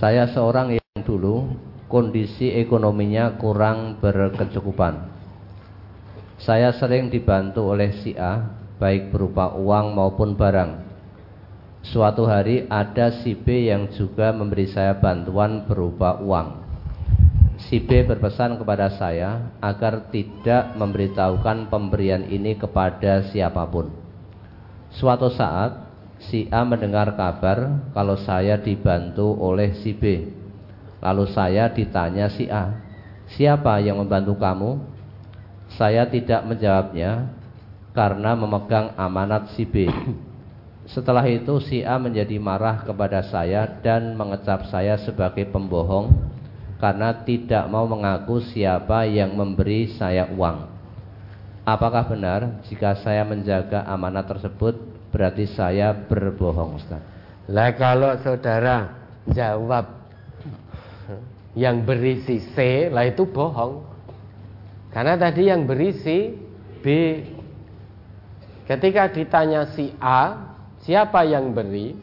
Saya seorang yang dulu kondisi ekonominya kurang berkecukupan. Saya sering dibantu oleh si A, baik berupa uang maupun barang. Suatu hari ada si B yang juga memberi saya bantuan berupa uang. Si B berpesan kepada saya agar tidak memberitahukan pemberian ini kepada siapa pun. Suatu saat, si A mendengar kabar kalau saya dibantu oleh si B. Lalu saya ditanya si A, "Siapa yang membantu kamu?" Saya tidak menjawabnya karena memegang amanat si B. Setelah itu si A menjadi marah kepada saya dan mengecap saya sebagai pembohong karena tidak mau mengaku siapa yang memberi saya uang. Apakah benar jika saya menjaga amanat tersebut berarti saya berbohong Ustaz? Lah kalau saudara jawab yang berisi C lah itu bohong. Karena tadi yang berisi B. Ketika ditanya si A, siapa yang beri?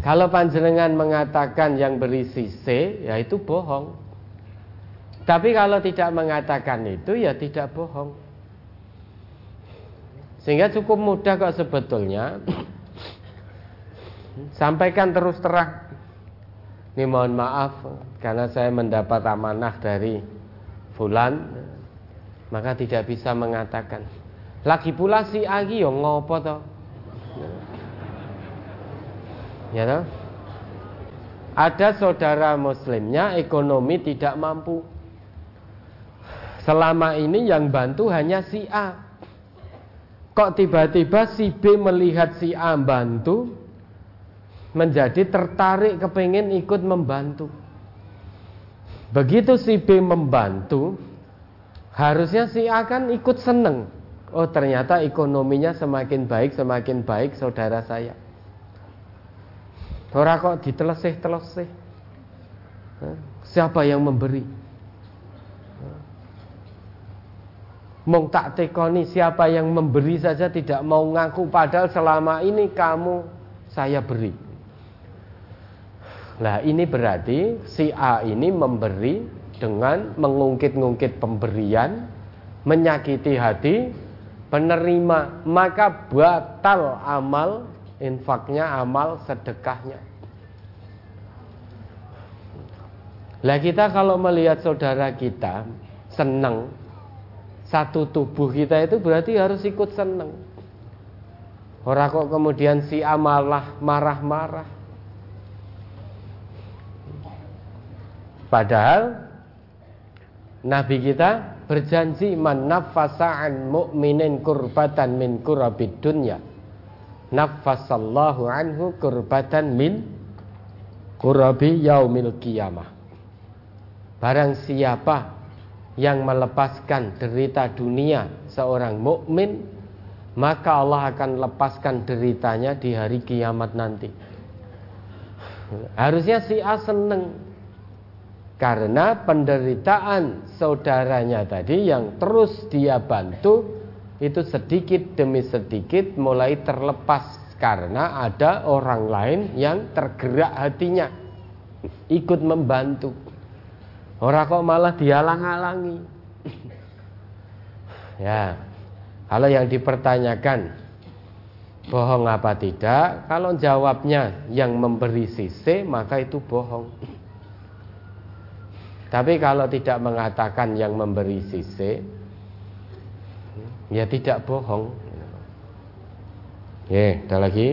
Kalau panjenengan mengatakan yang berisi C, ya itu bohong. Tapi kalau tidak mengatakan itu, ya tidak bohong. Sehingga cukup mudah kok sebetulnya. Sampaikan terus terang. Ini mohon maaf karena saya mendapat amanah dari fulan, maka tidak bisa mengatakan. Lagi pula si Agi yang ngopo toh? Ya toh? Ada saudara muslimnya ekonomi tidak mampu. Selama ini yang bantu hanya si A. Kok tiba-tiba si B melihat si A bantu menjadi tertarik kepengen ikut membantu. Begitu si B membantu, harusnya si A kan ikut seneng. Oh ternyata ekonominya semakin baik, semakin baik saudara saya. Orang kok ditelesih-telesih. Siapa yang memberi? Mong tak tekoni siapa yang memberi saja tidak mau ngaku padahal selama ini kamu saya beri. Nah ini berarti si A ini memberi dengan mengungkit-ungkit pemberian, menyakiti hati penerima, maka batal amal infaknya, amal sedekahnya. Lah kita kalau melihat saudara kita senang satu tubuh kita itu berarti harus ikut senang. Orang kok kemudian si amalah marah-marah. Padahal Nabi kita berjanji man nafasa an mu'minin kurbatan min kurabid dunya nafasallahu anhu kurbatan min kurabi yaumil qiyamah. Barang siapa yang melepaskan derita dunia seorang mukmin, maka Allah akan lepaskan deritanya di hari kiamat nanti. Harusnya si A seneng karena penderitaan saudaranya tadi yang terus dia bantu itu sedikit demi sedikit mulai terlepas karena ada orang lain yang tergerak hatinya ikut membantu. Orang kok malah dihalang-halangi. ya, kalau yang dipertanyakan bohong apa tidak, kalau jawabnya yang memberi sisi maka itu bohong. Tapi kalau tidak mengatakan yang memberi sisi ya tidak bohong. Ya, ada lagi.